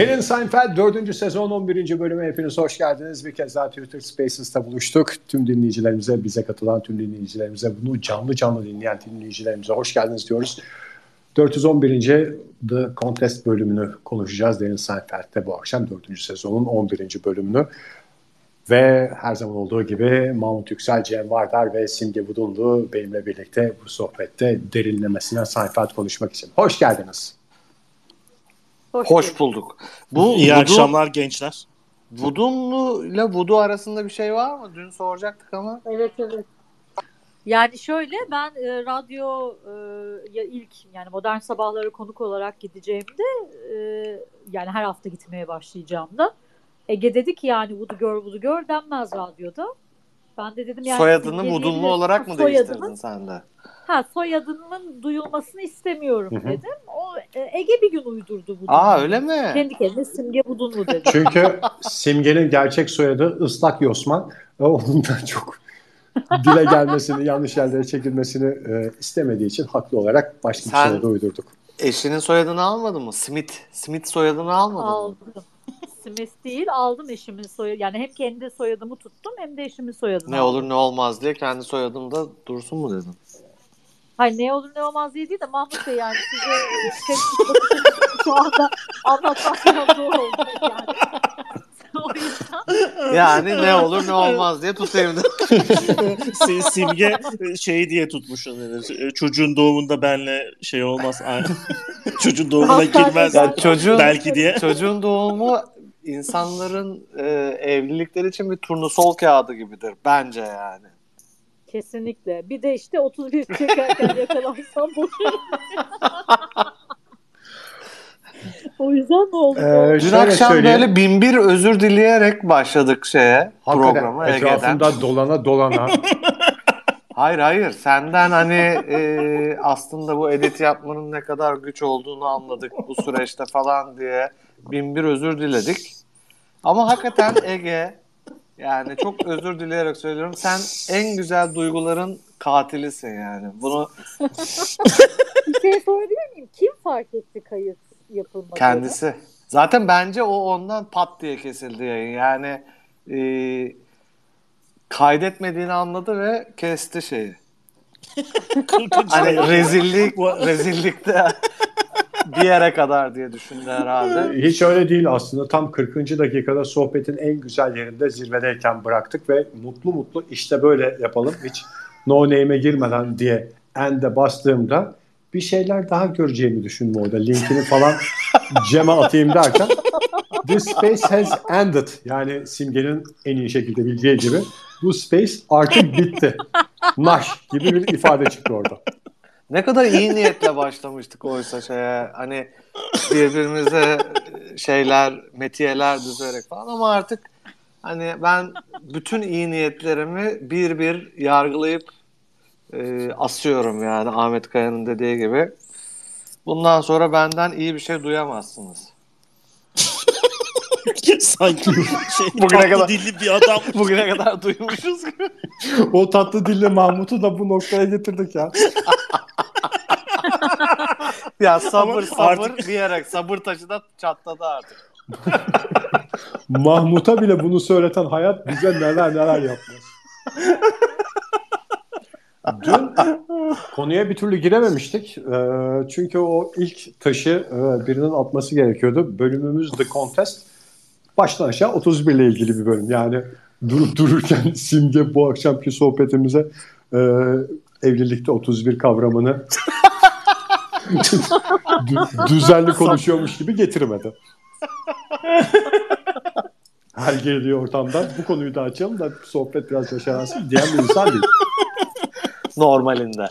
Derin Seinfeld 4. sezon 11. bölüme hepiniz hoş geldiniz. Bir kez daha Twitter Spaces'ta buluştuk. Tüm dinleyicilerimize, bize katılan tüm dinleyicilerimize, bunu canlı canlı dinleyen dinleyicilerimize hoş geldiniz diyoruz. 411. The Contest bölümünü konuşacağız Derin Seinfeld'de bu akşam 4. sezonun 11. bölümünü. Ve her zaman olduğu gibi Mahmut Yüksel, Cem Vardar ve Simge Budunlu benimle birlikte bu sohbette derinlemesine Seinfeld konuşmak için. Hoş geldiniz. Hoş, Hoş bulduk. Bu İyi Voodoo, akşamlar gençler. Voodoo'lu ile Voodoo arasında bir şey var mı? Dün soracaktık ama. Evet evet. Yani şöyle ben e, radyo e, ya ilk yani modern sabahları konuk olarak gideceğimde e, yani her hafta gitmeye başlayacağımda Ege dedi ki yani Voodoo Gör Voodoo Gör denmez radyoda. Ben de dedim yani soyadını Voodoo'lu olarak mı değiştirdin sen de? Ha soyadının duyulmasını istemiyorum Hı-hı. dedim. O e, Ege bir gün uydurdu bu. Aa öyle mi? Kendi kendine Simge Budunlu dedi. Çünkü Simge'nin gerçek soyadı Islak Yosman. Onun da çok dile gelmesini, yanlış yerlere çekilmesini e, istemediği için haklı olarak başka bir soyadı uydurduk. Eşinin soyadını almadın mı? Smith. Smith soyadını almadın Aldım. mı? Smith değil aldım eşimin soyadı. Yani hem kendi soyadımı tuttum hem de eşimin soyadını Ne aldım. olur ne olmaz diye kendi soyadımda dursun mu dedim. Hayır ne olur ne olmaz diye değil de Mahmut Bey yani size şu anda anlatmak zor oldu yani. yani ne olur ne olmaz diye tutayım da. Simge şey diye tutmuşsun dedi. Çocuğun doğumunda benle şey olmaz. çocuğun doğumuna girmez. Yani çocuğun, belki diye. Çocuğun doğumu insanların e, evlilikleri için bir turnusol kağıdı gibidir bence yani. Kesinlikle. Bir de işte 31 çekerken yakalansam boşarım. o yüzden ne oldu? Ee, Dün akşam söyleyeyim. böyle bin bir özür dileyerek başladık şeye Hakikaten, programa etrafında Ege'den. dolana dolana. hayır hayır senden hani e, aslında bu edit yapmanın ne kadar güç olduğunu anladık bu süreçte falan diye bin bir özür diledik. Ama hakikaten Ege yani çok özür dileyerek söylüyorum. Sen en güzel duyguların katilisin yani. Bunu bir şey sorabilir miyim? Kim fark etti kayıt yapılmadığını? Kendisi. Zaten bence o ondan pat diye kesildi yayın. Yani e, kaydetmediğini anladı ve kesti şeyi. hani rezillik rezillikte bir yere kadar diye düşündü herhalde. Hiç öyle değil aslında. Tam 40. dakikada sohbetin en güzel yerinde zirvedeyken bıraktık ve mutlu mutlu işte böyle yapalım. Hiç no name'e girmeden diye end'e bastığımda bir şeyler daha göreceğimi düşündüm orada. Linkini falan Cem'e atayım derken This space has ended. Yani Simge'nin en iyi şekilde bildiği gibi bu space artık bitti. Naş gibi bir ifade çıktı orada. Ne kadar iyi niyetle başlamıştık oysa şeye hani birbirimize şeyler, metiyeler düzerek falan ama artık hani ben bütün iyi niyetlerimi bir bir yargılayıp e, asıyorum yani Ahmet Kaya'nın dediği gibi. Bundan sonra benden iyi bir şey duyamazsınız. Sanki şey, bugüne kadar dilli bir adam. bugüne kadar duymuşuz o tatlı dilli Mahmut'u da bu noktaya getirdik ya. ya sabır Ama sabır artık... diyerek sabır taşı da çatladı artık. Mahmut'a bile bunu söyleten hayat bize neler neler yapmaz. Dün konuya bir türlü girememiştik. Ee, çünkü o ilk taşı e, birinin atması gerekiyordu. Bölümümüz The Contest. Baştan aşağı 31 ile ilgili bir bölüm. Yani durup dururken Simge bu akşamki sohbetimize e, evlilikte 31 kavramını düzenli konuşuyormuş gibi getirmedi. Her girdiği ortamdan bu konuyu da açalım da sohbet biraz yaşansın diyen bir insan değil. Normalinde.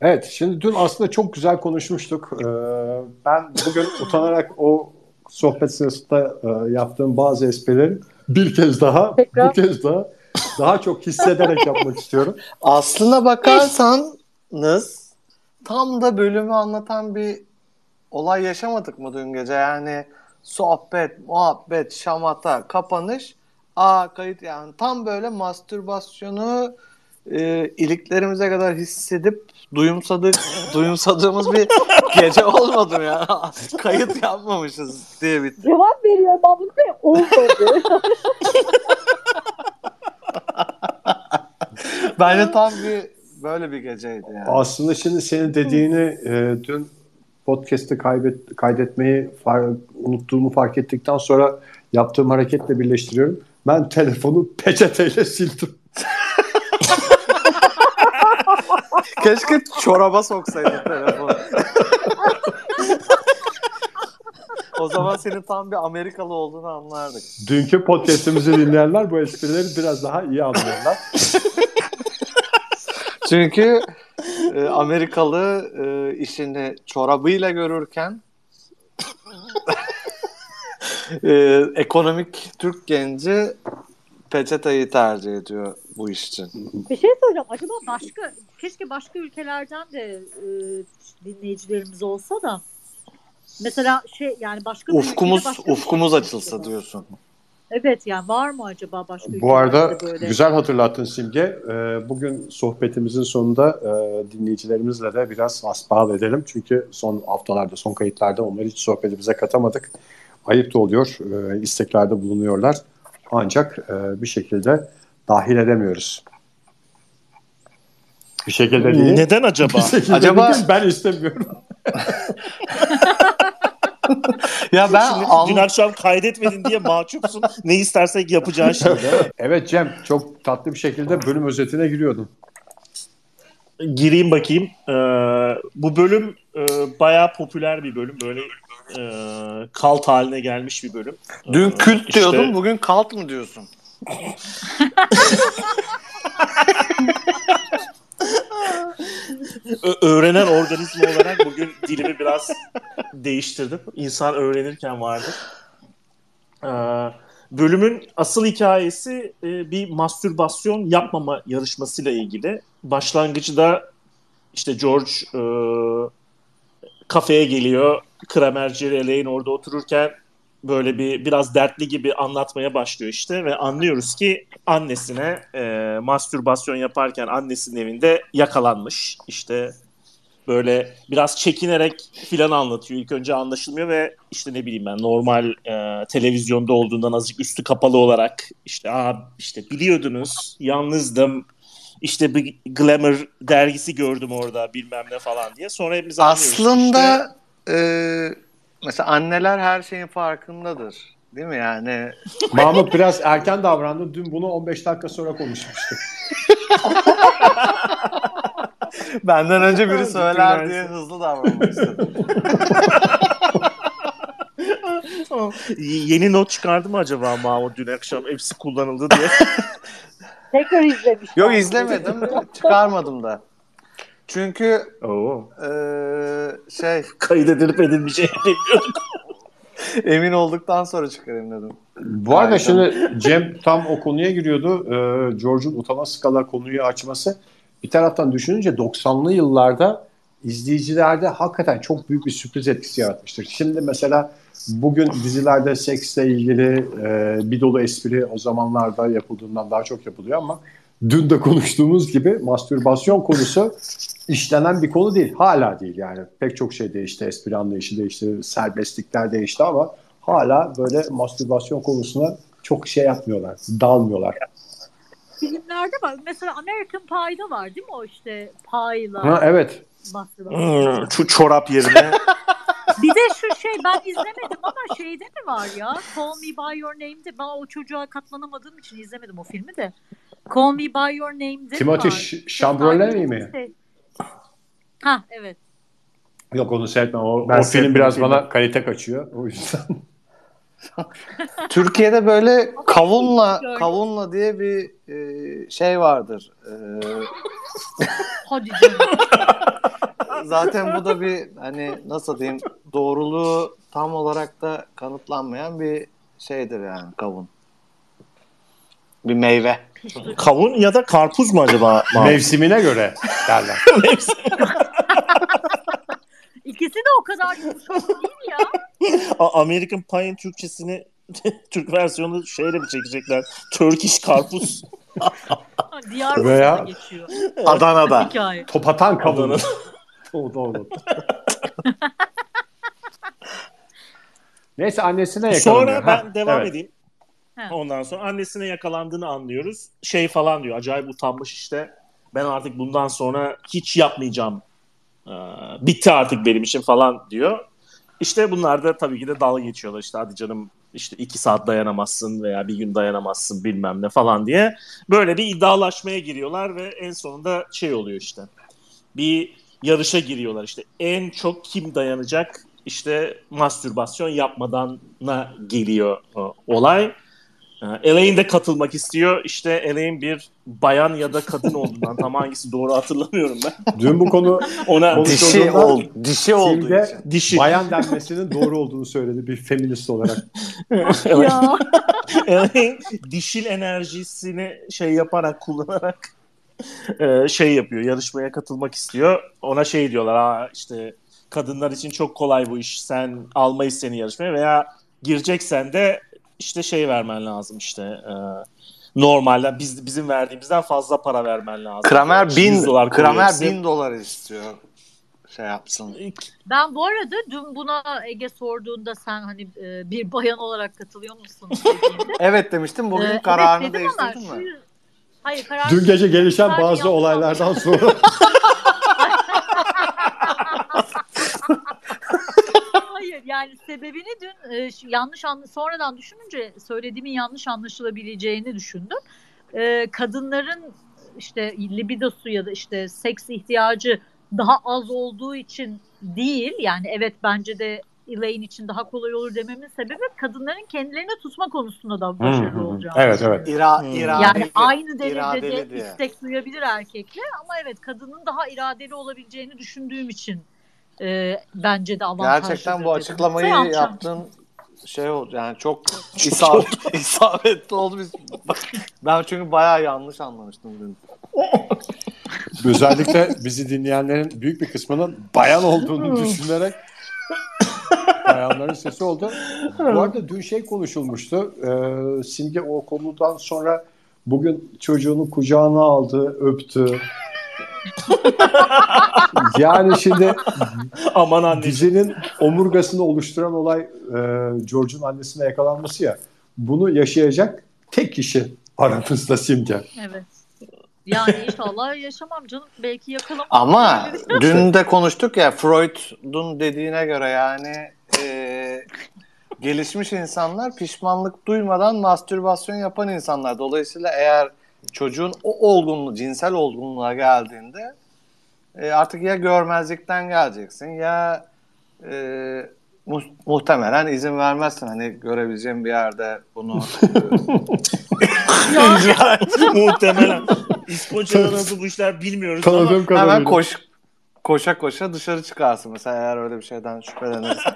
Evet, şimdi dün aslında çok güzel konuşmuştuk. Ee, ben bugün utanarak o sohbet sırasında e, yaptığım bazı esprileri bir kez daha, Tekrar. bu kez daha daha çok hissederek yapmak istiyorum. Aslına bakarsanız tam da bölümü anlatan bir olay yaşamadık mı dün gece? Yani sohbet, muhabbet, şamata, kapanış, a kayıt yani tam böyle mastürbasyonu e, iliklerimize kadar hissedip duyumsadık, duyumsadığımız bir gece olmadı mı ya? Kayıt yapmamışız diye bitti. Cevap veriyorum Mahmut Bey. Olmadı. Bence tam bir böyle bir geceydi yani. Aslında şimdi senin dediğini e, dün podcast'te kaybet, kaydetmeyi far- unuttuğumu fark ettikten sonra yaptığım hareketle birleştiriyorum. Ben telefonu peçeteyle sildim. Keşke çoraba soksaydın telefonu. o zaman senin tam bir Amerikalı olduğunu anlardık. Dünkü podcast'imizi dinleyenler bu esprileri biraz daha iyi anlıyorlar. Çünkü e, Amerikalı e, işini çorabıyla görürken e, ekonomik Türk genci peçeteyi tercih ediyor bu iş için. Bir şey soracağım. Acaba başka, keşke başka ülkelerden de e, dinleyicilerimiz olsa da mesela şey yani başka bir Ufkumuz başka ufkumuz açılsa acaba? diyorsun. Evet yani var mı acaba başka Bu arada böyle? güzel hatırlattın Simge. Ee, Bugün sohbetimizin sonunda e, dinleyicilerimizle de biraz asbal edelim. Çünkü son haftalarda, son kayıtlarda onları hiç sohbetimize katamadık. Ayıp da oluyor. e, isteklerde bulunuyorlar. Ancak e, bir şekilde dahil edemiyoruz. Bir şekilde değil. Neden acaba? Bir şekilde Acaba- değil, ben istemiyorum. Ya ben Şimdi an- dün akşam kaydetmedin diye mahcupsun. Ne istersek yapacağın şey değil mi? Evet Cem çok tatlı bir şekilde bölüm özetine giriyordun. Gireyim bakayım. Ee, bu bölüm e, bayağı popüler bir bölüm. Böyle e, kalt haline gelmiş bir bölüm. dün Ee, kült işte- diyordun bugün kalt mı diyorsun? Öğrenen organizma olarak bugün dilimi biraz değiştirdim. İnsan öğrenirken vardı. Ee, bölümün asıl hikayesi e, bir mastürbasyon yapmama yarışmasıyla ilgili. Başlangıcı da işte George e, kafeye geliyor. Kramerci Elaine orada otururken böyle bir biraz dertli gibi anlatmaya başlıyor işte ve anlıyoruz ki annesine e, mastürbasyon yaparken annesinin evinde yakalanmış. İşte böyle biraz çekinerek filan anlatıyor. İlk önce anlaşılmıyor ve işte ne bileyim ben normal e, televizyonda olduğundan azıcık üstü kapalı olarak işte Aa, işte biliyordunuz yalnızdım işte bir Glamour dergisi gördüm orada bilmem ne falan diye. Sonra hepimiz anlıyoruz. İşte- Aslında e, mesela anneler her şeyin farkındadır. Değil mi yani? Mahmut biraz erken davrandı. Dün bunu 15 dakika sonra konuşmuştuk. Benden önce biri söyler diye hızlı davranmak istedim. Yeni not çıkardı mı acaba Mahmut dün akşam hepsi kullanıldı diye. Tekrar izlemiş. Yok izlemedim. çıkarmadım da. Çünkü Oo. e, şey Kaydedilip edilmeyeceğini bilmiyorduk. emin olduktan sonra çıkarayım dedim. Bu arada Harika. şimdi Cem tam o konuya giriyordu. Ee, George'un utanmaz skala konuyu açması. Bir taraftan düşününce 90'lı yıllarda izleyicilerde hakikaten çok büyük bir sürpriz etkisi yaratmıştır. Şimdi mesela bugün dizilerde seksle ilgili e, bir dolu espri o zamanlarda yapıldığından daha çok yapılıyor ama dün de konuştuğumuz gibi mastürbasyon konusu işlenen bir konu değil. Hala değil yani. Pek çok şey değişti. Espri anlayışı değişti. Serbestlikler değişti ama hala böyle mastürbasyon konusuna çok şey yapmıyorlar. Dalmıyorlar. Filmlerde var. Mesela American Pie'da var değil mi o işte pie'la Ha, evet. Hmm, şu çorap yerine. Bir de şu şey ben izlemedim ama şeyde mi var ya? Call Me By Your Name'de ben o çocuğa katlanamadığım için izlemedim o filmi de. Call Me By Your Name'de Timothy Chalamet mi? Şey. Ha evet. Yok onu seyretmem. O, Ben o film biraz filmi. bana kalite kaçıyor. O yüzden. Türkiye'de böyle kavunla kavunla diye bir e, şey vardır. E, Hadi zaten bu da bir hani nasıl diyeyim doğruluğu tam olarak da kanıtlanmayan bir şeydir yani kavun. Bir meyve. Kavun ya da karpuz mu acaba? Mevsimine göre derler. İkisi de o kadar yumuşak değil ya. American Pie'in Türkçesini Türk versiyonu şeyle mi çekecekler? Turkish karpuz. Diyarbakır'da Veya- geçiyor Adana'da. hikaye. Topatan kabını. Adana'da. o doğru. Neyse annesine yakalanıyor. Sonra ben Ha, devam evet. edeyim. Ha. Ondan sonra annesine yakalandığını anlıyoruz. Şey falan diyor. Acayip utanmış işte. Ben artık bundan sonra hiç yapmayacağım. Ee, bitti artık benim için falan diyor. İşte bunlar da tabii ki de dalga geçiyorlar. İşte hadi canım işte iki saat dayanamazsın veya bir gün dayanamazsın bilmem ne falan diye. Böyle bir iddialaşmaya giriyorlar ve en sonunda şey oluyor işte. Bir yarışa giriyorlar işte. En çok kim dayanacak işte mastürbasyon yapmadana geliyor o olay. Elaine de katılmak istiyor. İşte Elaine bir bayan ya da kadın olduğundan tam hangisi doğru hatırlamıyorum ben. Dün bu konu Ona Dişi ol, dişi için. dişi. bayan denmesinin doğru olduğunu söyledi bir feminist olarak. ya. Elaine dişil enerjisini şey yaparak kullanarak e, şey yapıyor. Yarışmaya katılmak istiyor. Ona şey diyorlar. Aa işte kadınlar için çok kolay bu iş. Sen almayız seni yarışmaya veya gireceksen de işte şey vermen lazım işte. E, normalde biz bizim verdiğimizden fazla para vermen lazım. Kramer 100 bin, dolar koyuyor Kramer hepsi. bin dolar istiyor. Şey yapsın. Ben bu arada dün buna Ege sorduğunda sen hani e, bir bayan olarak katılıyor musun. Evet demiştim. Bugün e, kararını evet değiştirdin mi? şu- Hayır karar Dün gece gelişen bazı olaylardan sonra Hayır yani sebebini dün e, yanlış anlı sonradan düşününce söylediğimin yanlış anlaşılabileceğini düşündüm. E, kadınların işte libidosu ya da işte seks ihtiyacı daha az olduğu için değil yani evet bence de Elaine için daha kolay olur dememin sebebi kadınların kendilerini tutma konusunda da başarılı olacağı. Evet, evet. İra, Hmm. iradeli, Yani aynı derecede istek duyabilir erkekler ama evet kadının daha iradeli olabileceğini düşündüğüm için e, bence de avantajlı. Gerçekten bu açıklamayı Yapacağım. yaptığın şey oldu yani çok isabet, isabetli oldu. Biz, ben çünkü bayağı yanlış anlamıştım dün. özellikle bizi dinleyenlerin büyük bir kısmının bayan olduğunu düşünerek bayanların sesi oldu. Bu arada dün şey konuşulmuştu. Ee, Simge o konudan sonra bugün çocuğunu kucağına aldı, öptü. yani şimdi Aman anne. dizinin omurgasını oluşturan olay e, George'un annesine yakalanması ya. Bunu yaşayacak tek kişi aramızda Simge. Evet. Yani inşallah yaşamam canım. Belki yakalamam. Ama dün de konuştuk ya Freud'un dediğine göre yani e, gelişmiş insanlar pişmanlık duymadan mastürbasyon yapan insanlar. Dolayısıyla eğer çocuğun o olgunluğu, cinsel olgunluğa geldiğinde e, artık ya görmezlikten geleceksin ya e, mu- muhtemelen izin vermezsin hani görebileceğim bir yerde bunu. Muhtemelen. İskoçya'da nasıl bu işler bilmiyoruz ama Tanıdığım kadarıyla. Hemen koş koşa koşa dışarı çıkarsın mesela eğer öyle bir şeyden şüphelenirsen.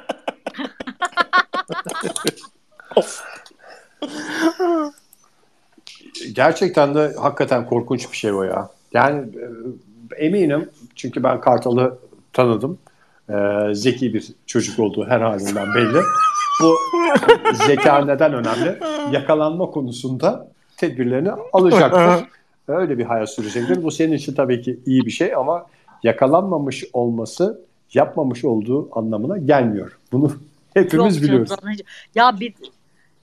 Gerçekten de hakikaten korkunç bir şey o ya. Yani e, eminim çünkü ben Kartal'ı tanıdım. E, zeki bir çocuk olduğu her halinden belli. Bu zeka neden önemli? Yakalanma konusunda tedbirlerini alacaktır. Öyle bir hayat sürecektir. Bu senin için tabii ki iyi bir şey ama yakalanmamış olması yapmamış olduğu anlamına gelmiyor. Bunu hepimiz Yok biliyoruz. zaten- Ya bir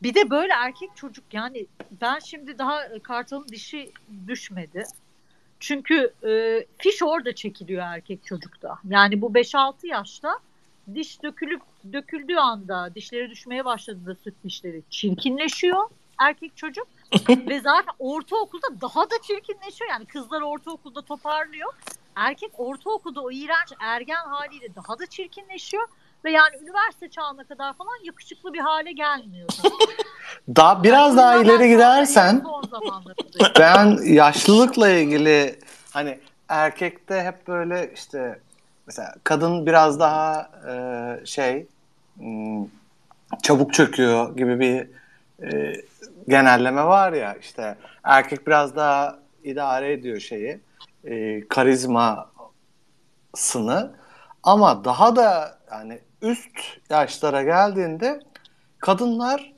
bir de böyle erkek çocuk yani ben şimdi daha e, Kartal'ın dişi düşmedi. Çünkü e, fiş orada çekiliyor erkek çocukta. Yani bu 5-6 yaşta diş dökülüp döküldüğü anda dişleri düşmeye başladığında süt dişleri çirkinleşiyor erkek çocuk ve zaten ortaokulda daha da çirkinleşiyor. Yani kızlar ortaokulda toparlıyor. Erkek ortaokulda o iğrenç ergen haliyle daha da çirkinleşiyor ve yani üniversite çağına kadar falan yakışıklı bir hale gelmiyor. Daha biraz daha Yani ileri en gidersen ben yaşlılıkla ilgili hani erkekte hep böyle işte mesela kadın biraz daha e, şey hmm, çabuk çöküyor gibi bir e, genelleme var ya işte erkek biraz daha idare ediyor şeyi e, karizmasını ama daha da yani üst yaşlara geldiğinde kadınlar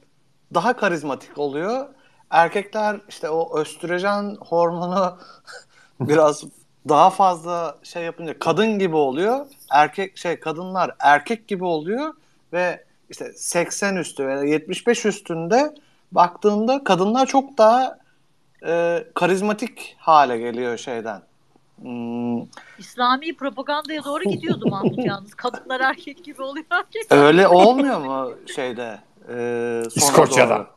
daha karizmatik oluyor. erkekler işte o östrojen hormonu biraz daha fazla şey yapınca kadın gibi oluyor. Erkek şey kadınlar erkek gibi oluyor ve işte 80 üstü veya 75 üstünde baktığında kadınlar çok daha e, karizmatik hale geliyor şeyden. Hmm, İslami propagandaya doğru gidiyordu Mahmut yalnız. Kadınlar erkek gibi oluyor erkek. öyle olmuyor mu şeyde? E, İskoçya'da.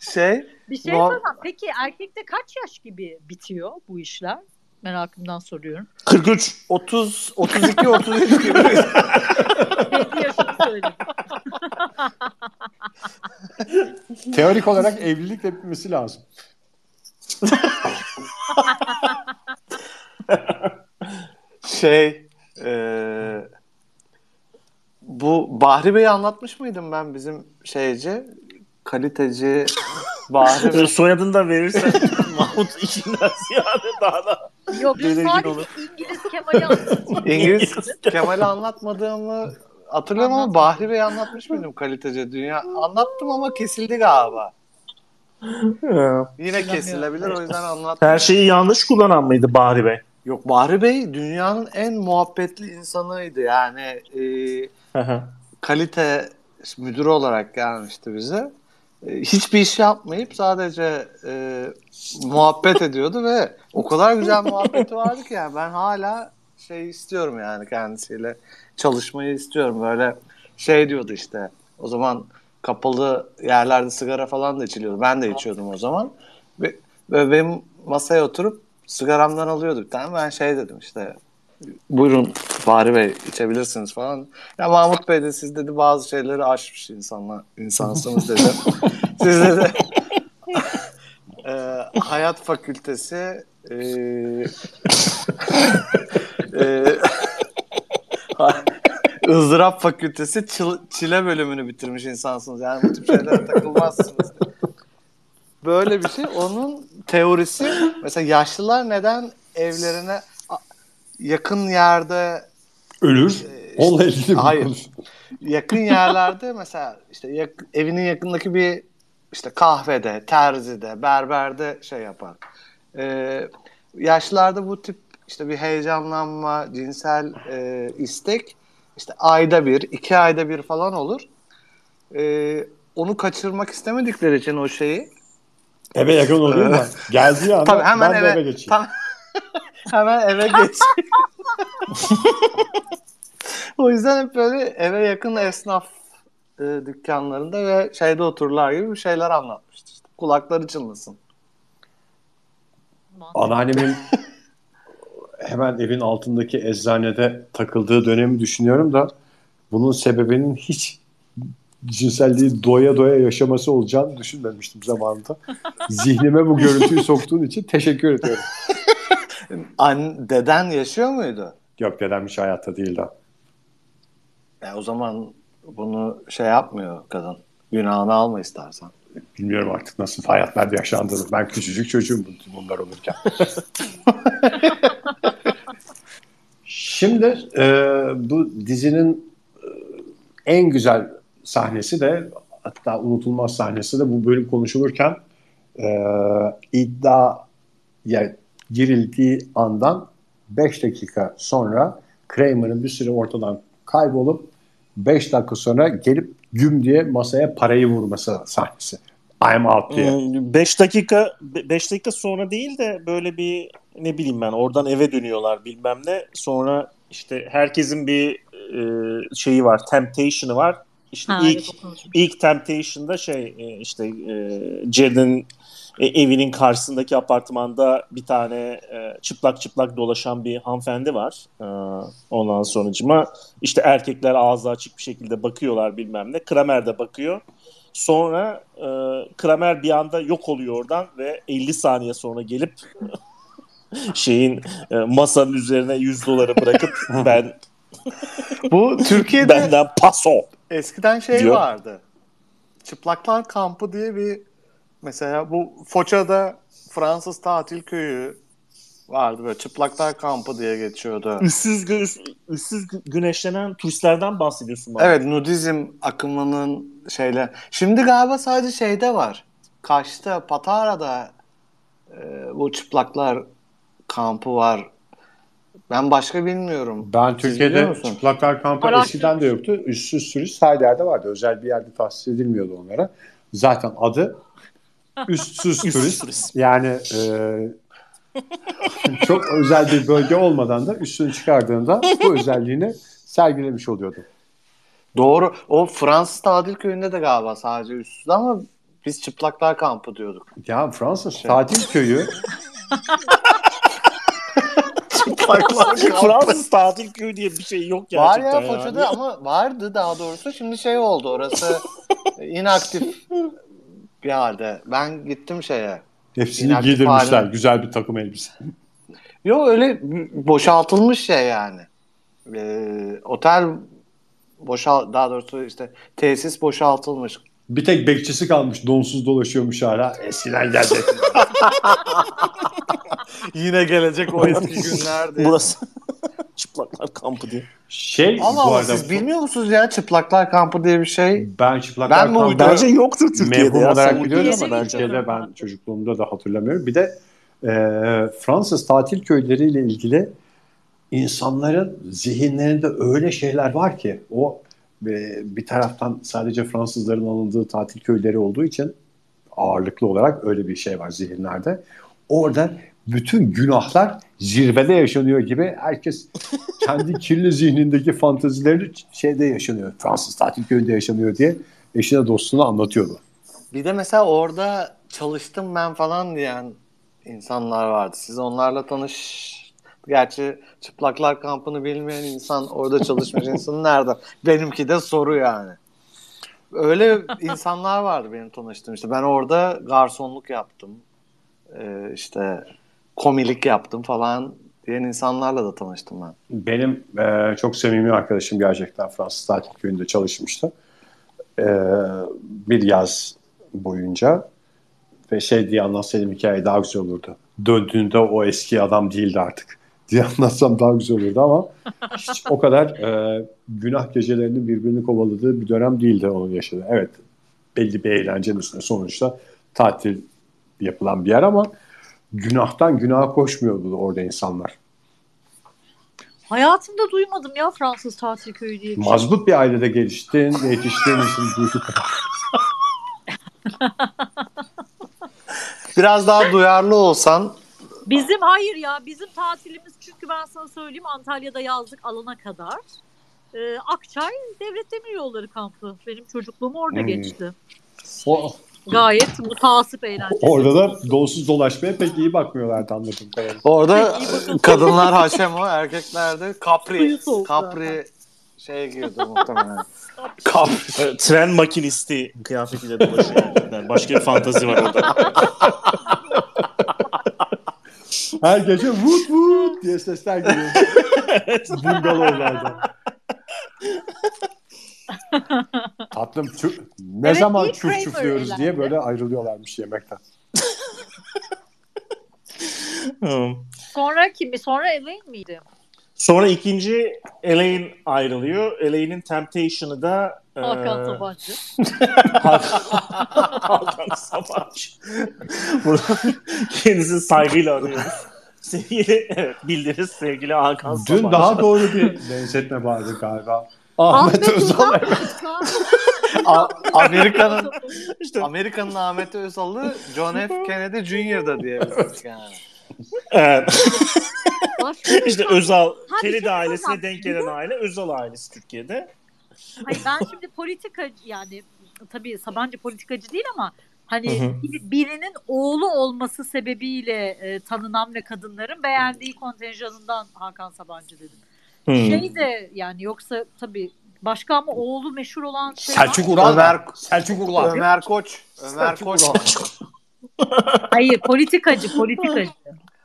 şey Bir şey soracağım. Peki erkekte kaç yaş gibi bitiyor bu işler? Merakımdan soruyorum. 43. 30 32 33 gibi. Kendi yaşını söyledim. Teorik olarak evlilikle bitmesi lazım. şey e, bu Bahri Bey'i anlatmış mıydım ben bizim şeyci kaliteci Bahri Bey. Soyadını da verirsen Mahmut işinden ziyade daha da Yok Belirgin sadece olur. İngiliz Kemal'i anlatayım. İngiliz Kemal'i anlatmadığımı hatırlıyorum ama. Bahri Bey anlatmış mıydım kaliteci dünya? Anlattım ama kesildi galiba. Yine kesilebilir o yüzden anlattım. her şeyi yanlış kullanan mıydı Bahri Bey? Yok Bahri Bey dünyanın en muhabbetli insanıydı yani. E, kalite müdürü olarak gelmişti bize. E, Hiçbir iş yapmayıp sadece e, muhabbet ediyordu ve o kadar güzel muhabbeti vardı ki yani ben hala şey istiyorum yani kendisiyle çalışmayı istiyorum böyle şey diyordu işte o zaman kapalı yerlerde sigara falan da içiliyordu ben de içiyordum o zaman ve, ve benim masaya oturup sigaramdan alıyordu bir tane ben şey dedim işte buyurun Fahri Bey içebilirsiniz falan. Ya Mahmut Bey de siz dedi bazı şeyleri aşmış insanlar, insansınız dedi. siz dedi e, hayat fakültesi e, e, ızdırap fakültesi çile bölümünü bitirmiş insansınız. Yani bu tip şeylere takılmazsınız. Böyle bir şey. Onun teorisi mesela yaşlılar neden evlerine yakın yerde Ölür. e, Onunla ilgili Hayır. yakın yerlerde mesela işte yak- evinin yakındaki bir işte kahvede, terzide, berberde şey yapar. Ee, yaşlılarda bu tip işte bir heyecanlanma, cinsel e, istek işte ayda bir, iki ayda bir falan olur. Ee, onu kaçırmak istemedikleri için o şeyi Eve yakın oluyor mu? Geldiği anda tabii hemen ben eve, eve geçeyim. tam- hemen eve geç. o yüzden hep böyle eve yakın esnaf e, dükkanlarında ve şeyde otururlar gibi bir şeyler anlatmıştı. İşte. Kulakları çınlasın. Anneannemin hemen evin altındaki eczanede takıldığı dönemi düşünüyorum da bunun sebebinin hiç cinselliği doya doya yaşaması olacağını düşünmemiştim zamanında. Zihnime bu görüntüyü soktuğun için teşekkür ediyorum. An deden yaşıyor muydu? Yok dedem hiç hayatta değildi. E, o zaman bunu şey yapmıyor kadın. Günahını alma istersen. Bilmiyorum artık nasıl hayatlar yaşandığını. Ben küçücük çocuğum bu- bunlar olurken. Şimdi e, bu dizinin e, en güzel sahnesi de hatta unutulmaz sahnesi de bu bölüm konuşulurken e, iddiaya girildiği andan 5 dakika sonra Kramer'ın bir süre ortadan kaybolup 5 dakika sonra gelip güm diye masaya parayı vurması sahnesi. I'm out diye. 5 dakika 5 dakika sonra değil de böyle bir ne bileyim ben oradan eve dönüyorlar bilmem ne. Sonra işte herkesin bir e, şeyi var, temptation'ı var. İşte Ha, ilk ilk temptation'da şey e, işte e, Jared'in e, evinin karşısındaki apartmanda bir tane e, çıplak çıplak dolaşan bir hanımefendi var. E, ondan sonucuma işte erkekler ağzı açık bir şekilde bakıyorlar bilmem ne. Kramer de bakıyor. Sonra e, Kramer bir anda yok oluyor oradan ve 50 saniye sonra gelip şeyin e, masanın üzerine 100 doları bırakıp ben Bu Türkiye'de benden paso eskiden şey diyor. vardı. Çıplaklar kampı diye bir mesela bu Foça'da Fransız tatil köyü vardı böyle çıplaklar kampı diye geçiyordu. üstsüz, gü- üstsüz gü- güneşlenen turistlerden bahsediyorsun bana. Evet nudizm akımının şeyler. Şimdi galiba sadece şeyde var. Kaş'ta, Patara'da e, bu çıplaklar kampı var. Ben başka bilmiyorum. Ben Siz Türkiye'de çıplaklar kampı Araştırmış. eskiden de yoktu. Üstsüz turist her yerde vardı. Özel bir yerde tahsis edilmiyordu onlara. Zaten adı üstsüz turist. Yani e, çok özel bir bölge olmadan da üstünü çıkardığında bu özelliğini sergilemiş oluyordu. Doğru. O Fransız tatil köyünde de galiba sadece üstsüz ama biz çıplaklar kampı diyorduk. Ya Fransız Şey. tatil köyü Fransız tatil köyü diye bir şey yok Var gerçekten. ya yani. Foça'da ama vardı daha doğrusu. Şimdi şey oldu orası inaktif bir halde. Ben gittim şeye. hepsini İnaktif giydirmişler. hali. Güzel bir takım elbise. Yo öyle boşaltılmış şey yani. Ee, otel boşal daha doğrusu işte tesis boşaltılmış. Bir tek bekçisi kalmış. Donsuz dolaşıyormuş hala. Eskiden gelecek. Yine gelecek o eski günlerdi. Burası çıplaklar kampı diye. Şey Allah bu arada siz bilmiyor musunuz ya çıplaklar kampı diye bir şey? ben çıplaklar Ben kampı-? Bence yoktur Türkiye'de Mevhum olarak biliyorum Türkiye'de ama ben. Türkiye'de ben çocukluğumda da hatırlamıyorum. Bir de e, Fransız tatil köyleriyle ilgili insanların zihinlerinde öyle şeyler var ki o bir taraftan sadece Fransızların alındığı tatil köyleri olduğu için ağırlıklı olarak öyle bir şey var zihinlerde. Orada bütün günahlar zirvede yaşanıyor gibi herkes kendi kirli zihnindeki fantezilerini şeyde yaşanıyor. Fransız tatil köyünde yaşanıyor diye eşine dostuna anlatıyordu. Bir de mesela orada çalıştım ben falan diyen insanlar vardı. Siz onlarla tanış... Gerçi çıplaklar kampını bilmeyen insan orada çalışmış insanı nerede? Benimki de soru yani. Öyle insanlar vardı benim tanıştığım işte. Ben orada garsonluk yaptım. Ee, işte komilik yaptım falan diyen insanlarla da tanıştım ben. Benim e, çok samimi arkadaşım gerçekten Fransız tatil köyünde çalışmıştı. E, bir yaz boyunca ve şey diye anlatsaydım hikaye daha güzel olurdu. Döndüğünde o eski adam değildi artık diye anlatsam daha güzel olurdu ama hiç o kadar e, günah gecelerinin birbirini kovaladığı bir dönem değildi onun yaşadığı. Evet belli bir eğlencenin üstüne sonuçta tatil yapılan bir yer ama günahtan günaha koşmuyordu orada insanlar. Hayatımda duymadım ya Fransız tatil köyü diye bir şey. Mazbut bir ailede geliştiğin ve yetiştiğin için. Biraz daha duyarlı olsan Bizim hayır ya bizim tatilimiz çünkü ben sana söyleyeyim Antalya'da yazlık alana kadar. Ee, Akçay Devlet Demiryolları kampı. Benim çocukluğum orada Hmm. geçti. O, Gayet mutasip eğlencesi. orada da donsuz dolaşmaya pek iyi bakmıyorlardı kadarıyla. Orada kadınlar haşem o, erkekler de kapri. Kapri şey girdi muhtemelen. kapri. E, Tren makinisti kıyafetiyle dolaşıyor. Yani başka bir fantazi var orada. Her gece vut vut diye sesler geliyor. Bungalovlardan. Tatlım çu- ne Evet, zaman çuf çufluyoruz diye elendi. böyle ayrılıyorlarmış yemekten. Sonra kimi? Sonra Elaine miydi? Sonra ikinci Elaine ayrılıyor. Elaine'in Temptation'ı da e, Hakan Sabancı. Hakan, Sabancı. Burada kendisini saygıyla arıyoruz. Sevgili, evet, bildiriz sevgili Hakan Dün Sabancı. daha doğru bir benzetme vardı galiba. Ahmet Özal. Amerika'nın İşte, Amerika'nın Ahmet Özal'ı John F. Kennedy Jr. da diyebiliriz yani. evet. Başka işte Özal, Ha, şey ailesine denk gelen aile Özal ailesi Türkiye'de. Hayır ben şimdi politikacı yani tabii Sabancı politikacı değil ama hani Hı hı. bir- birinin oğlu olması sebebiyle e, tanınan ve kadınların beğendiği kontenjanından Hakan Sabancı dedim. Hmm. Şey de yani yoksa tabii başka ama oğlu meşhur olan şey Selçuk var. Ural. Ömer, Selçuk Ural. Ömer Koç. Ömer Koç. Hayır politikacı politikacı.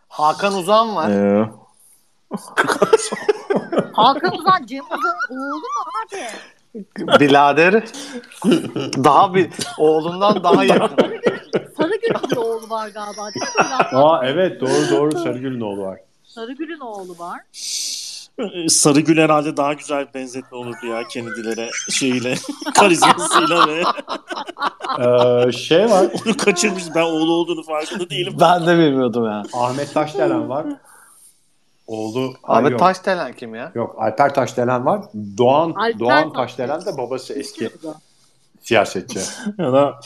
Hakan Uzan var. Ee, Hakan Uzan Cem Uzan'ın oğlu mu abi? Bilader. Daha bir oğlundan daha yakın. Sarıgül'ün de oğlu var galiba değil mi? Aa evet doğru doğru Sarıgül'ün oğlu var. Sarıgül'ün oğlu var. Sarıgül herhalde daha güzel bir benzetme olurdu ya Kennedy'lere şeyle karizmasıyla ve Ee, şey var. onu kaçırmış. Ben oğlu olduğunu farkında değilim. Ben de bilmiyordum ya. Ahmet Taşdelen var. Oğlu Ahmet yok. Taşdelen kim ya? Yok Alper Taşdelen var. Doğan Alper Doğan Taşdelen. De babası eski siyasetçi. Ya da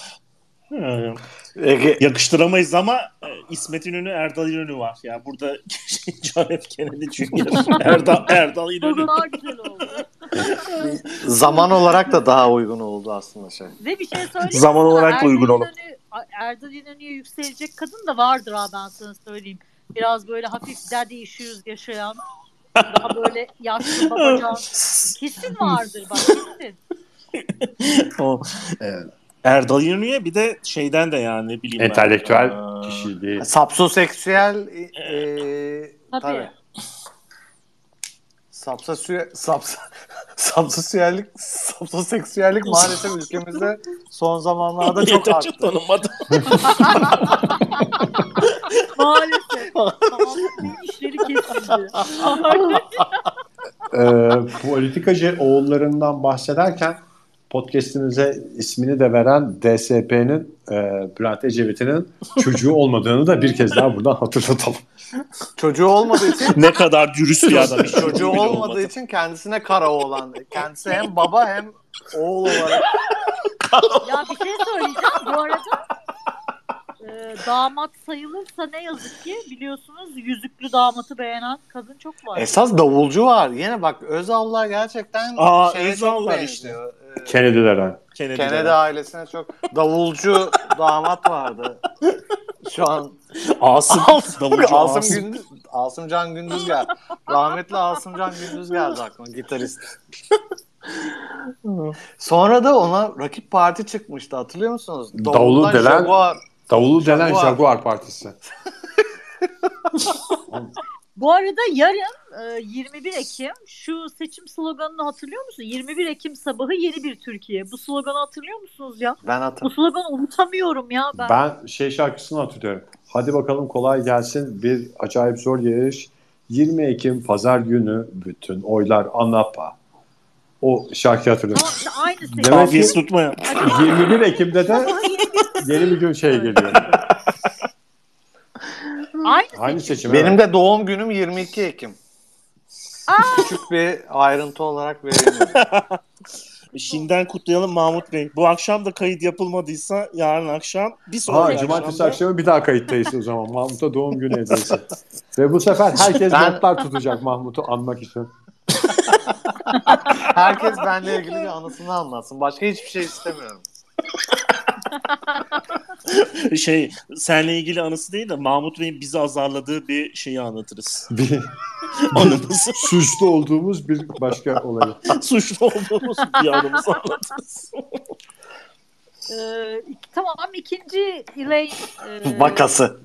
Ege, yakıştıramayız ama e, İsmet İnönü Erdal İnönü var. Ya burada John F. Kennedy çünkü Erdal, Erdal Bu İnönü. daha güzel oldu. zaman olarak da daha uygun oldu aslında şey. Ve bir şey söyleyeyim. Zaman olarak da uygun. İnönü- Erdal İnönü'ye yükselecek kadın da vardır ha ben sana söyleyeyim. Biraz böyle hafif daddy issues yaşayan. Daha böyle yaşlı babacan. Kesin vardır bak kesin. O, Evet. Erdal İnönü'ye bir de şeyden de yani ne bileyim ben. Entelektüel Aa, kişiliği. Sapsoseksüel e, e, Tabii. tabii. Sapsosü sapsa sapsosüellik sapsoseksüellik maalesef ülkemizde son zamanlarda çok arttı. tanınmadı. Maalesef. İşleri kesildi. Ee, politikacı oğullarından bahsederken podcast'imize ismini de veren DSP'nin e, Bülent Ecevit'in çocuğu olmadığını da bir kez daha buradan hatırlatalım. Çocuğu olmadığı için ne kadar dürüst bir adam. Çocuğu olmadığı olmadı. için kendisine kara oğlan. Kendisi hem baba hem oğul olarak. ya bir şey söyleyeceğim. Bu arada e, damat sayılırsa ne yazık ki biliyorsunuz yüzüklü damatı beğenen kadın çok var. Esas davulcu var. Yine bak Özallar gerçekten Aa, Özallar benziyor. Ee, Kennedy'lerden. Kennedy ailesine çok davulcu damat vardı. Şu an Asım. davulcu Asım, Asım. Gündüz, Asım Can Gündüz geldi. Rahmetli Asım Can Gündüz geldi aklıma gitarist. Sonra da ona rakip parti çıkmıştı hatırlıyor musunuz? Davulu Davuldan delen- Jaguar. Davulu denen Jaguar. Jaguar Partisi. Bu arada yarın e, 21 Ekim şu seçim sloganını hatırlıyor musun? 21 Ekim sabahı yeni bir Türkiye. Bu sloganı hatırlıyor musunuz ya? Ben Bu hatırlıyorum. sloganı unutamıyorum ya ben. Ben şey şarkısını hatırlıyorum. Hadi bakalım kolay gelsin bir acayip zor yarış. 20 Ekim pazar günü bütün oylar ANAP'a. O şarkıyı hatırlıyorum. Aynı seçim. Demek ki- tutmaya. 21 Ekim'de de yeni bir gün şey geliyor. Aynı, Aynı seçim. seçim. Benim evet. de doğum günüm 22 Ekim. Küçük bir ayrıntı olarak vereyim. Şimdiden kutlayalım Mahmut Bey. Bu akşam da kayıt yapılmadıysa yarın akşam bir Ha, sonraki cumartesi akşamda- akşamı bir daha kayıttayız o zaman. Mahmut'a doğum günü hediyesi. Ve bu sefer herkes Ben- notlar tutacak Mahmut'u anmak için. Herkes benimle ilgili bir anısını anlatsın. Başka hiçbir şey istemiyorum. şey seninle ilgili anısı değil de Mahmut Bey'in bizi azarladığı bir şeyi anlatırız. Bir Anımızı. suçlu olduğumuz bir başka olayı. Suçlu olduğumuz bir anımızı anlatırız. Ee, tamam ikinci Elaine e, Vakası.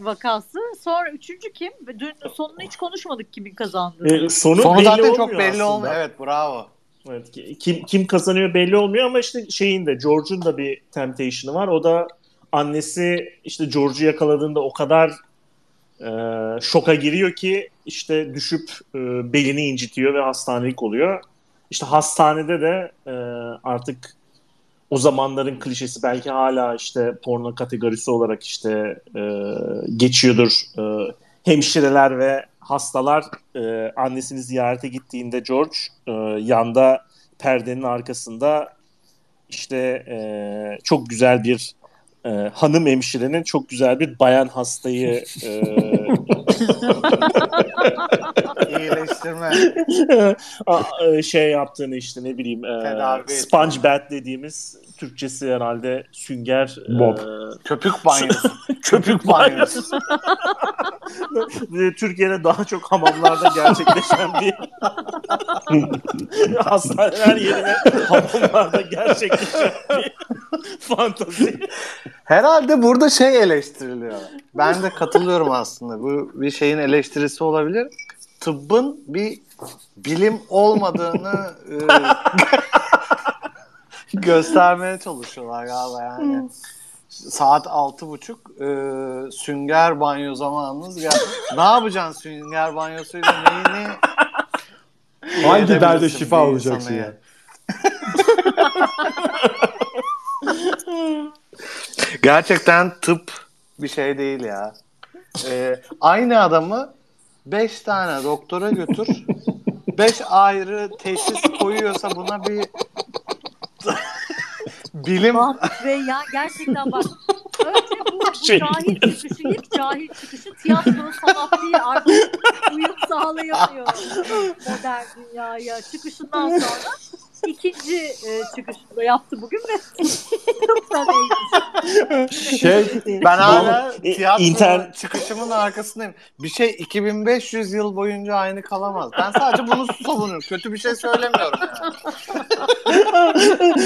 vakası. Sonra üçüncü kim? Dün sonunu hiç konuşmadık kimin kazandığı. Ee, sonu, Sonu belli zaten olmuyor çok belli aslında. olmuyor. Evet bravo. Evet, ki- kim kim kazanıyor belli olmuyor ama işte şeyin de George'un da bir temptation'ı var. O da annesi işte George'u yakaladığında o kadar e, şoka giriyor ki işte düşüp e, belini incitiyor ve hastanelik oluyor. İşte hastanede de e, artık o zamanların klişesi belki hala işte porno kategorisi olarak işte e, geçiyordur. E, hemşireler ve hastalar e, annesini ziyarete gittiğinde George e, yanda perdenin arkasında işte e, çok güzel bir e, hanım hemşirenin çok güzel bir bayan hastayı e, İyileştirme. e, şey yaptığını işte ne bileyim e, sponge bath dediğimiz Türkçesi herhalde sünger e, Bob. Köpük banyosu. Köpük banyosu. Türkiye'de daha çok hamamlarda gerçekleşen bir hastaneler yerine hamamlarda gerçekleşen bir fantazi. Herhalde burada şey eleştiriliyor. Ben de katılıyorum aslında. Bu bir şeyin eleştirisi olabilir. Tıbbın bir bilim olmadığını e, göstermeye çalışıyorlar galiba yani. Saat altı buçuk e, sünger banyo zamanınız geldi. ne yapacaksın sünger banyosuyla neyini Hangi derde şifa olacaksın ya? Gerçekten tıp bir şey değil ya. Ee, aynı adamı 5 tane doktora götür. 5 ayrı teşhis koyuyorsa buna bir bilim Bey ya gerçekten bak. Önce bu, bu Şey- cahil çıkışı ilk cahil çıkışı tiyatro sanat değil artık uyum sağlayamıyor. Modern dünyaya çıkışından sonra ikinci e, çıkışında yaptı bugün ve tıpta neymiş. Şey ben hala tiyatro internet- çıkışımın arkasındayım. Bir şey 2500 yıl boyunca aynı kalamaz. Ben sadece bunu savunuyorum. Kötü bir şey söylemiyorum yani.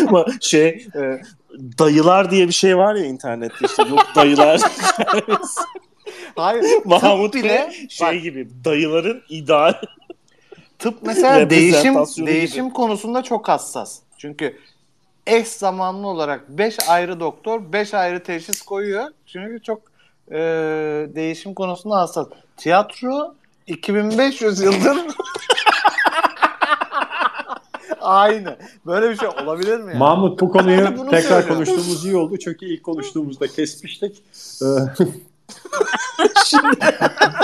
Ama şey e, dayılar diye bir şey var ya internette işte yok dayılar Hayır. Mahmut bile şey bak, gibi dayıların ideal tıp mesela değişim değişim konusunda çok hassas. Çünkü eş zamanlı olarak 5 ayrı doktor 5 ayrı teşhis koyuyor. Çünkü çok e, değişim konusunda hassas. Tiyatro 2500 yıldır aynı. Böyle bir şey olabilir mi? ya? Mahmut bu konuyu tekrar söylüyorum. konuştuğumuz iyi oldu. Çünkü ilk konuştuğumuzda kesmiştik. Ee,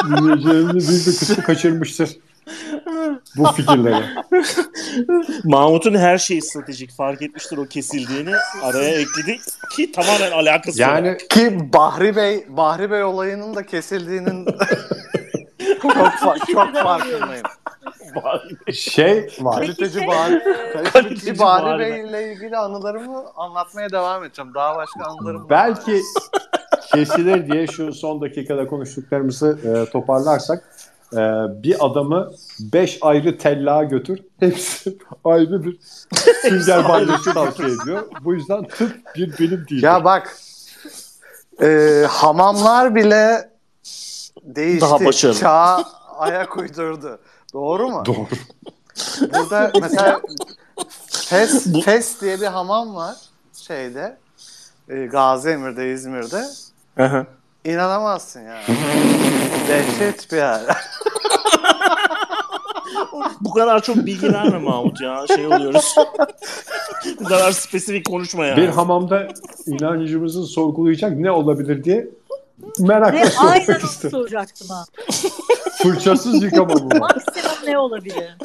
Dinleyicilerimizin büyük bir kısmı kaçırmıştır. Bu fikirleri. Mahmut'un her şeyi stratejik fark etmiştir o kesildiğini araya ekledik ki tamamen alakası yok. Yani Ki Bahri Bey Bahri Bey olayının da kesildiğinin çok fa- çok farkındayım. şey. Peki Kaliteci şey, Bahri, kaliteci Bahri Bahri Bey ile ilgili anılarımı anlatmaya devam edeceğim. Daha başka anılarım var. Belki kesilir diye şu son dakikada konuştuklarımızı e, toparlarsak e, bir adamı 5 ayrı tellağa götür. Hepsi ayrı bir sünger banyosu tavsiye ediyor. Bu yüzden tıp bir bilim değil. Ya bak e, hamamlar bile değişti. Daha başarılı. Çağa ayak uydurdu. Doğru mu? Doğru. Burada mesela Fes, Fes diye bir hamam var şeyde. E, Gazi Emir'de, İzmir'de. Aha. İnanamazsın yani. Dehşet bir yer. Bu kadar çok bilgi verme Mahmut ya şey oluyoruz. Bu kadar spesifik konuşma ya. Bir hamamda inancımızı sorgulayacak ne olabilir diye merakla Ne, aynen sormak onu istedim. soracaktım ha. Fırçasız yıkama var? Maksimum ne olabilir?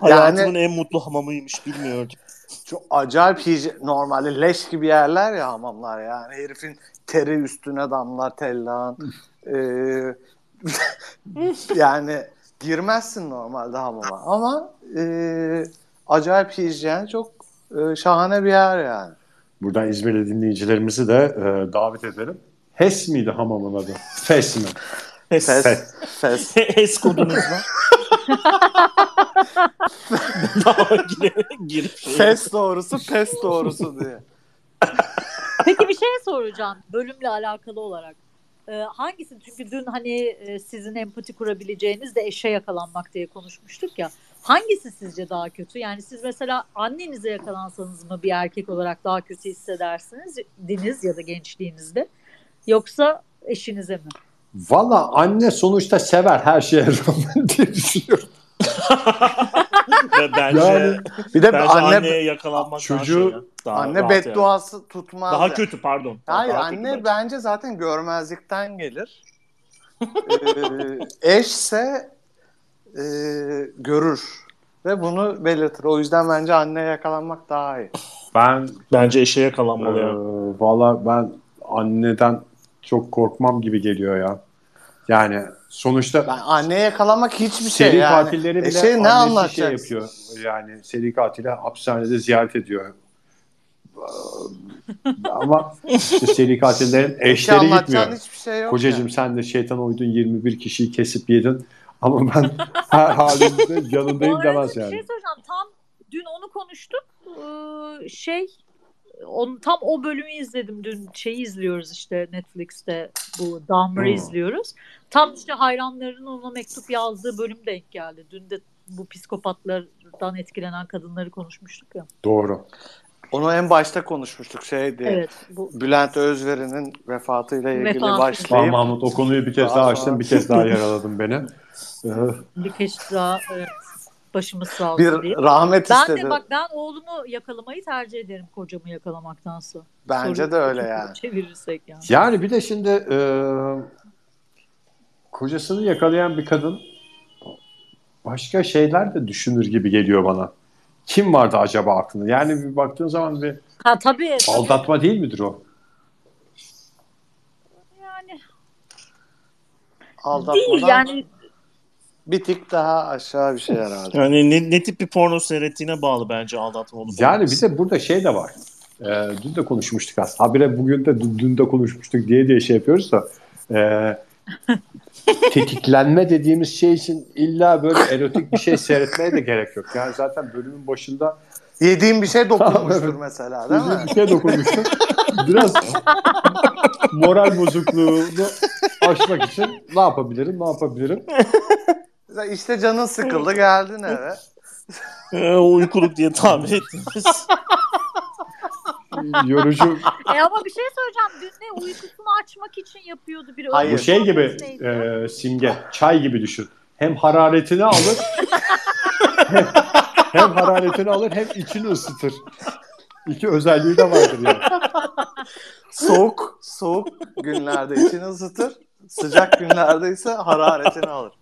Hayatımın en mutlu hamamıymış bilmiyordum. Çok acayip hijyen. Normalde leş gibi yerler ya hamamlar yani. Herifin teri üstüne damlar tellağın. Ee, yani girmezsin normalde hamama. Ama e, acayip hijyen çok e, şahane bir yer yani. Buradan İzmirli dinleyicilerimizi de e, davet edelim. HES miydi hamamın adı? FES mi? Pes. Fes. Fes. Fes. Es kodunuzla. Daha girip, girip şey. Fes doğrusu, pes doğrusu diye. Peki bir şey soracağım bölümle alakalı olarak. Ee, hangisi? Çünkü dün hani e, sizin empati kurabileceğiniz de eşe yakalanmak diye konuşmuştuk ya. Hangisi sizce daha kötü? Yani siz mesela annenize yakalansanız mı bir erkek olarak daha kötü hissedersiniz diniz ya da gençliğinizde? Yoksa eşinize mi? Valla anne sonuçta sever her şeye rağmen diye düşünüyorum. Bence, Yani Bir de bence anne anneye yakalanmak Çocuğu- daha şey. Daha anne rahat yani. bedduası tutmaz. Daha kötü pardon. Hayır Daha kötü anne bence. bence zaten görmezlikten gelir. ee, eşse e, görür ve bunu belirtir. O yüzden bence anneye yakalanmak daha iyi. ben Bence eşe e, yakalanmalı ya. valla ben anneden çok korkmam gibi geliyor ya. Yani sonuçta Ben anneye yakalanmak hiçbir şey seri yani. katilleri bile Eşeğe ne annesi şey yapıyor. Yani seri katili hapishanede ziyaret ediyor. Ama işte seri katillerin Eşe eşleri gitmiyor. hiçbir şey yok. Kocacığım yani. sen de şeytan uydun 21 kişiyi kesip yedin. Ama ben her halimde yanındayım demez bir yani. şey soracağım. Tam dün onu konuştuk. Ee, şey onu, tam o bölümü izledim dün şeyi izliyoruz işte Netflix'te bu Dahmer'ı Hmm. izliyoruz. Tam işte hayranlarının ona mektup yazdığı bölüm denk geldi. Dün de bu psikopatlardan etkilenen kadınları konuşmuştuk ya. Doğru. Onu en başta konuşmuştuk şeydi. Evet. Bu Bülent Özveri'nin vefatıyla ilgili Vefatı. Tamam başlayıp Mahmut o konuyu bir kez Daha daha sonra- açtın bir kez daha yaraladın beni. Bir kez daha evet. Başımız sağ olsun Bir diye. rahmet Ben istedi. de bak ben oğlumu yakalamayı tercih ederim kocamı yakalamaktansa. Bence Soruyu de öyle yani. Çevirirsek yani. Yani bir de şimdi e, kocasını yakalayan bir kadın başka şeyler de düşünür gibi geliyor bana. Kim vardı acaba aklında? Yani bir baktığın zaman bir Ha tabii. tabii. aldatma değil midir o? Yani Aldatmadan değil yani bir tık daha aşağı bir şey herhalde. Yani ne, ne tip bir porno seyrettiğine bağlı bence aldatma olup Yani bir de burada şey de var. Ee, dün de konuşmuştuk aslında. Habire bugün de dün dün de konuşmuştuk diye diye şey yapıyoruz da. ee, tetiklenme dediğimiz şey için illa böyle erotik bir şey seyretmeye de gerek yok. Yani zaten bölümün başında Yediğim bir şey dokunmuştur mesela değil mi? bir şey dokunmuştuk. Biraz moral bozukluğunu aşmak için ne yapabilirim, ne yapabilirim? Mesela İşte canın sıkıldı geldin eve. Ee, uykuluk diye tahmin ettiğimiz. Yorucu E ama bir şey söyleyeceğim. Dün ne uykusunu açmak için yapıyordu biri. Hayır. Bu şey gibi Neydi? e, simge, çay gibi düşün. Hem hararetini alır hem, hem hararetini alır hem içini ısıtır. İki özelliği de vardır yani. Soğuk, soğuk günlerde içini ısıtır. Sıcak günlerde ise hararetini alır.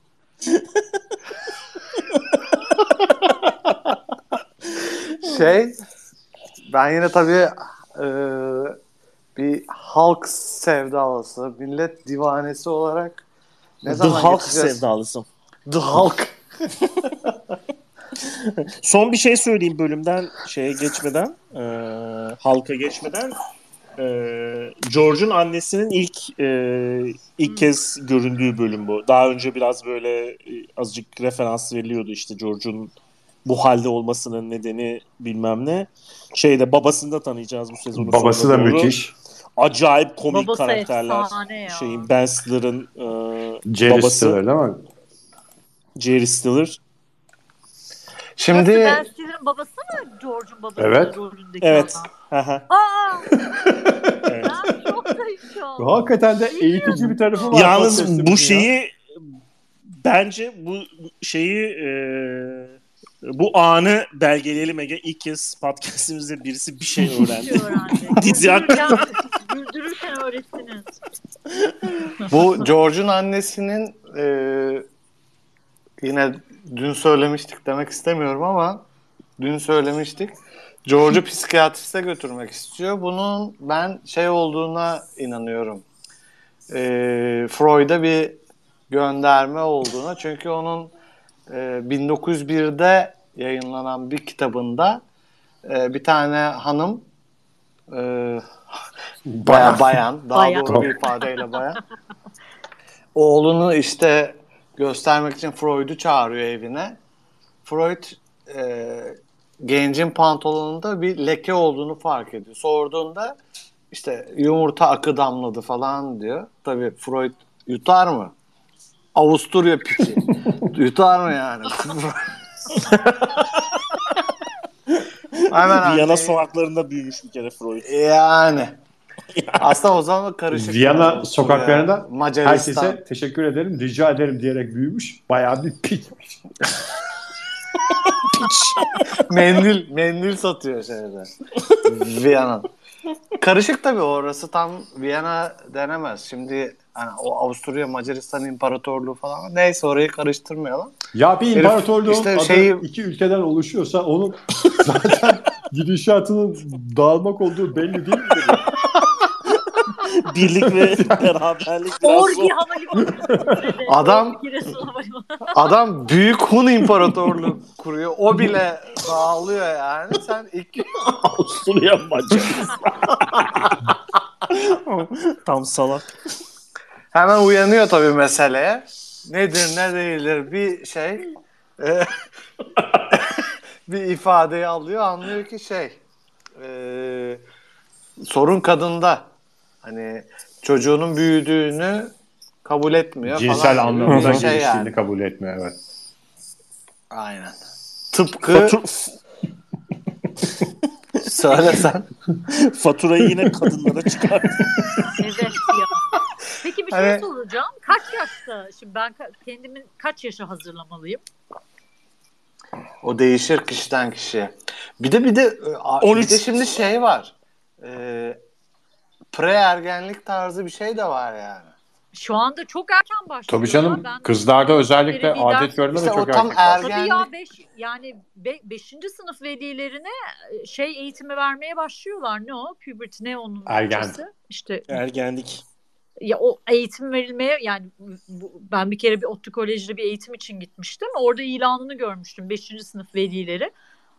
Şey, ben yine tabii e, bir halk sevdalısı, millet divanesi olarak ne The zaman Hulk geçeceğiz? sevdalısın. The Hulk. Son bir şey söyleyeyim bölümden şeye geçmeden, e, halka geçmeden. E, George'un annesinin ilk e, ilk kez göründüğü bölüm bu. Daha önce biraz böyle e, azıcık referans veriliyordu işte George'un bu halde olmasının nedeni bilmem ne. Şeyde babasını da tanıyacağız bu sezonun Babası da doğru. müthiş. Acayip komik Babası karakterler. Şeyin Ben Stiller'ın e, Jerry babası Stiller değil mi? Jerry Stiller. Şimdi Nasıl Ben Stiller'ın babası mı George'un babası Evet. rolündeki Evet. Haha. Aa! Evet. ben çok. Hakikaten de eğitici bir tarafı var. Yalnız bu ya. şeyi bence bu şeyi e, bu anı belgeleyelim Ege. İlk kez podcastimizde birisi bir şey öğrendi. şey öğrendik. Dizi hakkında. Güldürürken, güldürürken öğrettiniz. Bu George'un annesinin e, yine dün söylemiştik demek istemiyorum ama dün söylemiştik. George'u psikiyatriste götürmek istiyor. Bunun ben şey olduğuna inanıyorum. E, Freud'a bir gönderme olduğuna. Çünkü onun e, 1901'de yayınlanan bir kitabında e, bir tane hanım e, Baya bayan. Daha Bayan. doğru bir ifadeyle bayan. Oğlunu işte göstermek için Freud'u çağırıyor evine. Freud e, gencin pantolonunda bir leke olduğunu fark ediyor. Sorduğunda işte yumurta akı damladı falan diyor. Tabii Freud yutar mı? Avusturya piçi. yutar mı yani? Hemen Viyana sokaklarında büyümüş bir kere Freud. yani. Aslında o zaman karışık. Viyana sokaklarında Macaristan. Herkese teşekkür ederim, rica ederim diyerek büyümüş. Bayağı bir pitmiş. mendil, mendil satıyor şeyde. Viyana. Karışık tabii orası tam Viyana denemez. Şimdi hani o Avusturya Macaristan İmparatorluğu falan neyse orayı karıştırmayalım. Ya bir imparatorluğun işte adı şeyi- iki ülkeden oluşuyorsa onun zaten gidişatının dağılmak olduğu belli değil mi? Birlik ve beraberlik Orgi. Havalimanı. Adam-. Adam büyük Hun İmparatorluğu kuruyor. O bile dağılıyor yani. Sen iki Avusturya Macaristan. Tam salak. Hemen uyanıyor tabii meseleye. Nedir ne değildir bir şey e, bir ifadeyi alıyor anlıyor ki şey e, sorun kadında hani çocuğunun büyüdüğünü kabul etmiyor Cinsel falan. anlamda Bir şey yani. kabul etmiyor. Evet. Aynen. Tıpkı Fatur- söylesen faturayı yine kadınlara çıkar. Evet ya. Peki bir şey Hani- soracağım. Kaç yaşta? Şimdi ben kendimi kaç yaşa hazırlamalıyım? O değişir kişiden kişiye. Bir de bir de e, a- 13. bir de şimdi şey var. E, pre ergenlik tarzı bir şey de var yani. Şu anda çok erken başlıyor. Tabii canım Ben- kızlarda özellikle adet görme de İşte o çok ergen- Tabii ya Ergenlik- beş, yani 5. sınıf velilerine e, şey eğitimi vermeye başlıyorlar. Ne o? Puberty ne onun Ergen. Türkçesi? İşte Ergenlik. ya o eğitim verilmeye yani bu, ben bir kere bir ODTÜ Koleji'de bir eğitim için gitmiştim. Orada ilanını görmüştüm 5. sınıf velileri.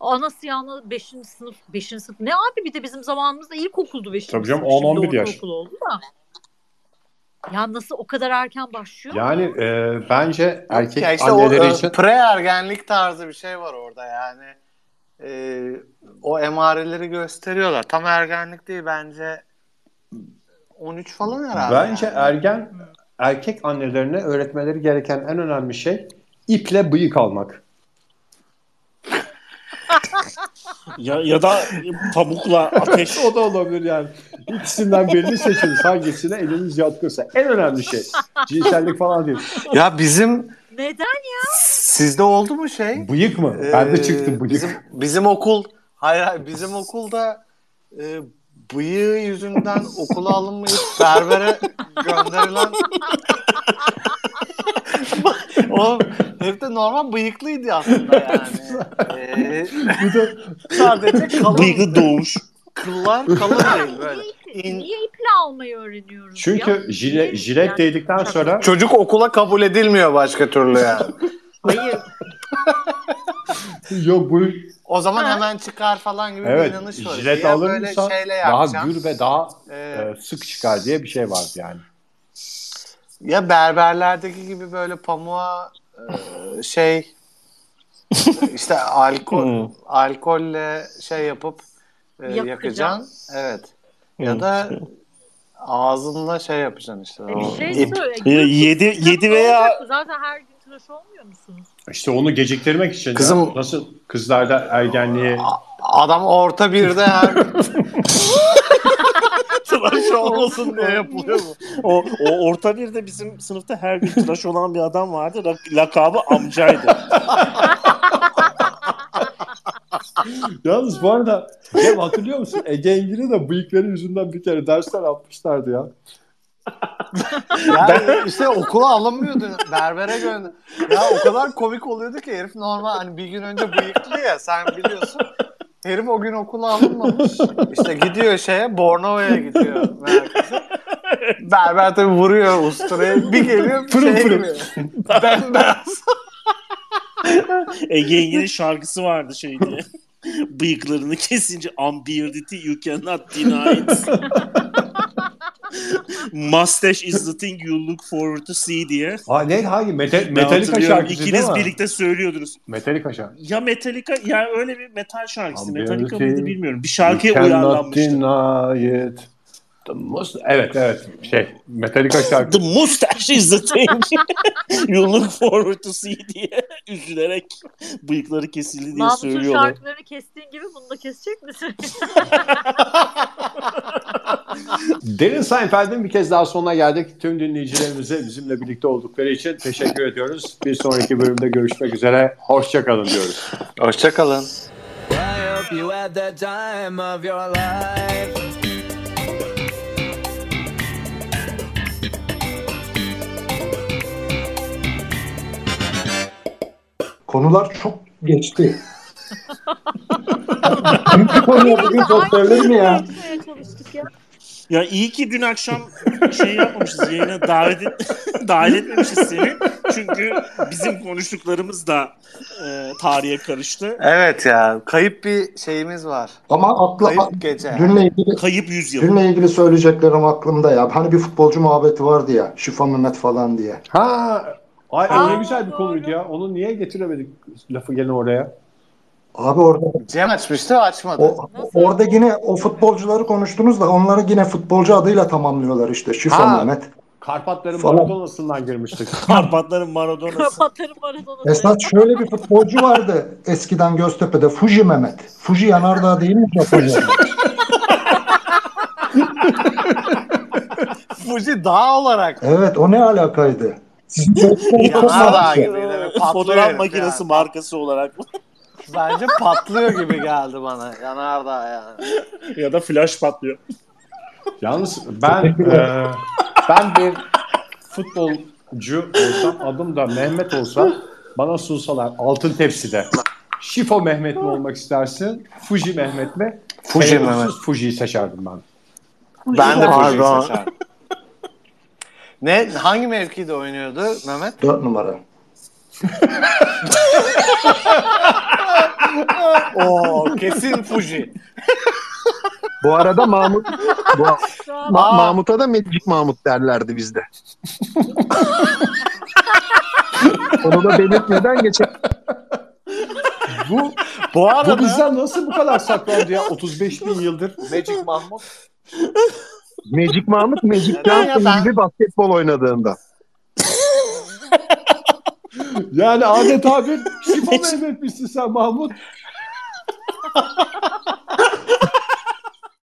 Ana siyanı 5. sınıf 5. sınıf ne abi bir de bizim zamanımızda ilkokuldu 5. Tabii canım, sınıf. Şimdi 10-11 yaş. ortaokul oldu da. Ya nasıl o kadar erken başlıyor? Yani e, bence erkek Ya işte o anneleri e, için pre ergenlik tarzı bir şey var orada yani. E, o emareleri gösteriyorlar. Tam ergenlik değil bence 13 falan herhalde. bence yani. ergen erkek annelerine öğretmeleri gereken en önemli şey iple bıyık almak. Ya, ya da pamukla ateş. o da olabilir yani. İkisinden birini seçiniz. Hangisine eliniz yatkınsa. En önemli şey. Cinsellik falan değil. Ya bizim Neden? sizde oldu mu şey? Bıyık mı? Bende Ee, çıktı bıyık. Bizim, bizim okul hayır, hayır bizim okulda e, bıyığı yüzünden okula alınmayıp berbere gönderilen o hep de normal bıyıklıydı aslında yani. Ee, sadece kalın Bıyıklı doğmuş. kıllar kalın değil böyle. Niye, İn- niye iple almayı öğreniyoruz çünkü ya? jile, jilet Yani- değdikten sonra Çocuk okula kabul edilmiyor başka türlü yani. Hayır. yok bu O zaman Ha. hemen çıkar falan gibi evet bir inanış var. jilet Ya böyle alırsan şeyle daha gür ve daha Ee, e, sık çıkar diye bir şey var yani. Ya berberlerdeki gibi böyle pamuğa e, şey işte alkol Hmm. alkolle şey yapıp e, Yakacaksın. yakacaksın. Evet. Ya da ağzınla şey yapacaksın işte. E bir şey söyle. Ya yedi- yedi veya-? Zaten her gün tıraş olmuyor musunuz? İşte onu geciktirmek için Kızım- ya. nasıl kızlarda ergenliği Adam orta birde her tıraş olmasın diye yapılıyor mu? O, o orta birde bizim sınıfta her gün tıraş olan bir adam vardı. Lak- Lakabı amcaydı. Yalnız bu arada Cem hatırlıyor musun? Ege Engin'i de bıyıkları yüzünden bir kere dersler atmışlardı ya. Yani işte okula alınmıyordu. Berbere gönder. Ya o kadar komik oluyordu ki herif normal hani bir gün önce bıyıklı ya sen biliyorsun. Herif o gün okula alınmamış. İşte gidiyor şeye Bornova'ya gidiyor merkeze. Berber tabii vuruyor usturaya. Bir geliyor Pırıl şey pırıl. Bembeyaz. Ege Engin'in şarkısı vardı şey diye. Bıyıklarını kesince unbeardity you cannot deny it. Mustache is the thing you look forward to see diye. Ha ne hangi Ben Metallica şarkısı İkiniz değil mi? birlikte söylüyordunuz. Metallica şarkısı. Ya Metallica ya öyle bir metal şarkısı. Metallica mıydı bilmiyorum. Bir şarkıya uyarlanmıştı. The most... Evet evet şey Metallica şarkısı. The mustache is the thing you look forward to see diye üzülerek bıyıkları kesildi diye Mahmut'un söylüyorlar. şarkılarını kestiğin gibi bunu da kesecek misin? Derin Seinfeld'in bir kez daha sonuna geldik. Tüm dinleyicilerimize bizimle birlikte oldukları için teşekkür ediyoruz. Bir sonraki bölümde görüşmek üzere. Hoşçakalın diyoruz. Hoşçakalın. I hope you had the time of your life. Konular çok geçti. Bir konuya bugün sosyaldir mi ya? Ya. Ya iyi ki dün akşam şey yapmamışız yayına davet et, dahil etmemişiz seni. Çünkü bizim konuştuklarımız da e, tarihe karıştı. Evet ya kayıp bir şeyimiz var. Ama akla, Kayıp gece. dünle ilgili Kayıp yüzyıl. dünle ilgili söyleyeceklerim aklımda ya. Hani bir futbolcu muhabbeti vardı ya. Şifa Mehmet falan diye. Ha, ay Aa, ne güzel bir konuydu ya. Onu niye getiremedik lafı gene oraya? Abi orada Cem açmıştı açmadı. o, orada yine o futbolcuları konuştunuz da onları yine futbolcu adıyla tamamlıyorlar işte. Şifa Ha. Mehmet. Karpatların Falan. Maradona'sından girmiştik. Karpatların Maradona'sı. Kapatırım Maradona'da. Esat şöyle bir futbolcu vardı eskiden Göztepe'de. Fuji Mehmet. Fuji yanardağ değil mi Japonya? Fuji dağ olarak. evet o ne alakaydı? Yanardağ gibi. böyle Fotoğraf makinesi ya. markası olarak. Bence patlıyor gibi geldi bana. Yanardağ yani. Ya da flash patlıyor. Yalnız ben e, ben bir futbolcu olsam adım da Mehmet olsa bana sunsalar altın tepside Şifo Mehmet mi olmak istersin? Fuji Mehmet mi? Fuji Mehmet. Fuji'yi seçerdim ben. Ben de Fuji'yi seçerdim. Ne? Hangi mevkide oynuyordu Mehmet? 4 numara. Oo kesin Fuji. Bu arada Mahmut bu, Ma-. Mahmut'a da Magic Mahmut derlerdi bizde. Onu da belirtmeden geçelim. Bu, Bu bu arada bizden nasıl bu kadar saklandı ya 35 bin yıldır Magic Mahmut. Magic Mahmut Magic? Johnson Ben- gibi basketbol oynadığında. Yani adeta bir Şifo Mehmet'mişsin sen Mahmut.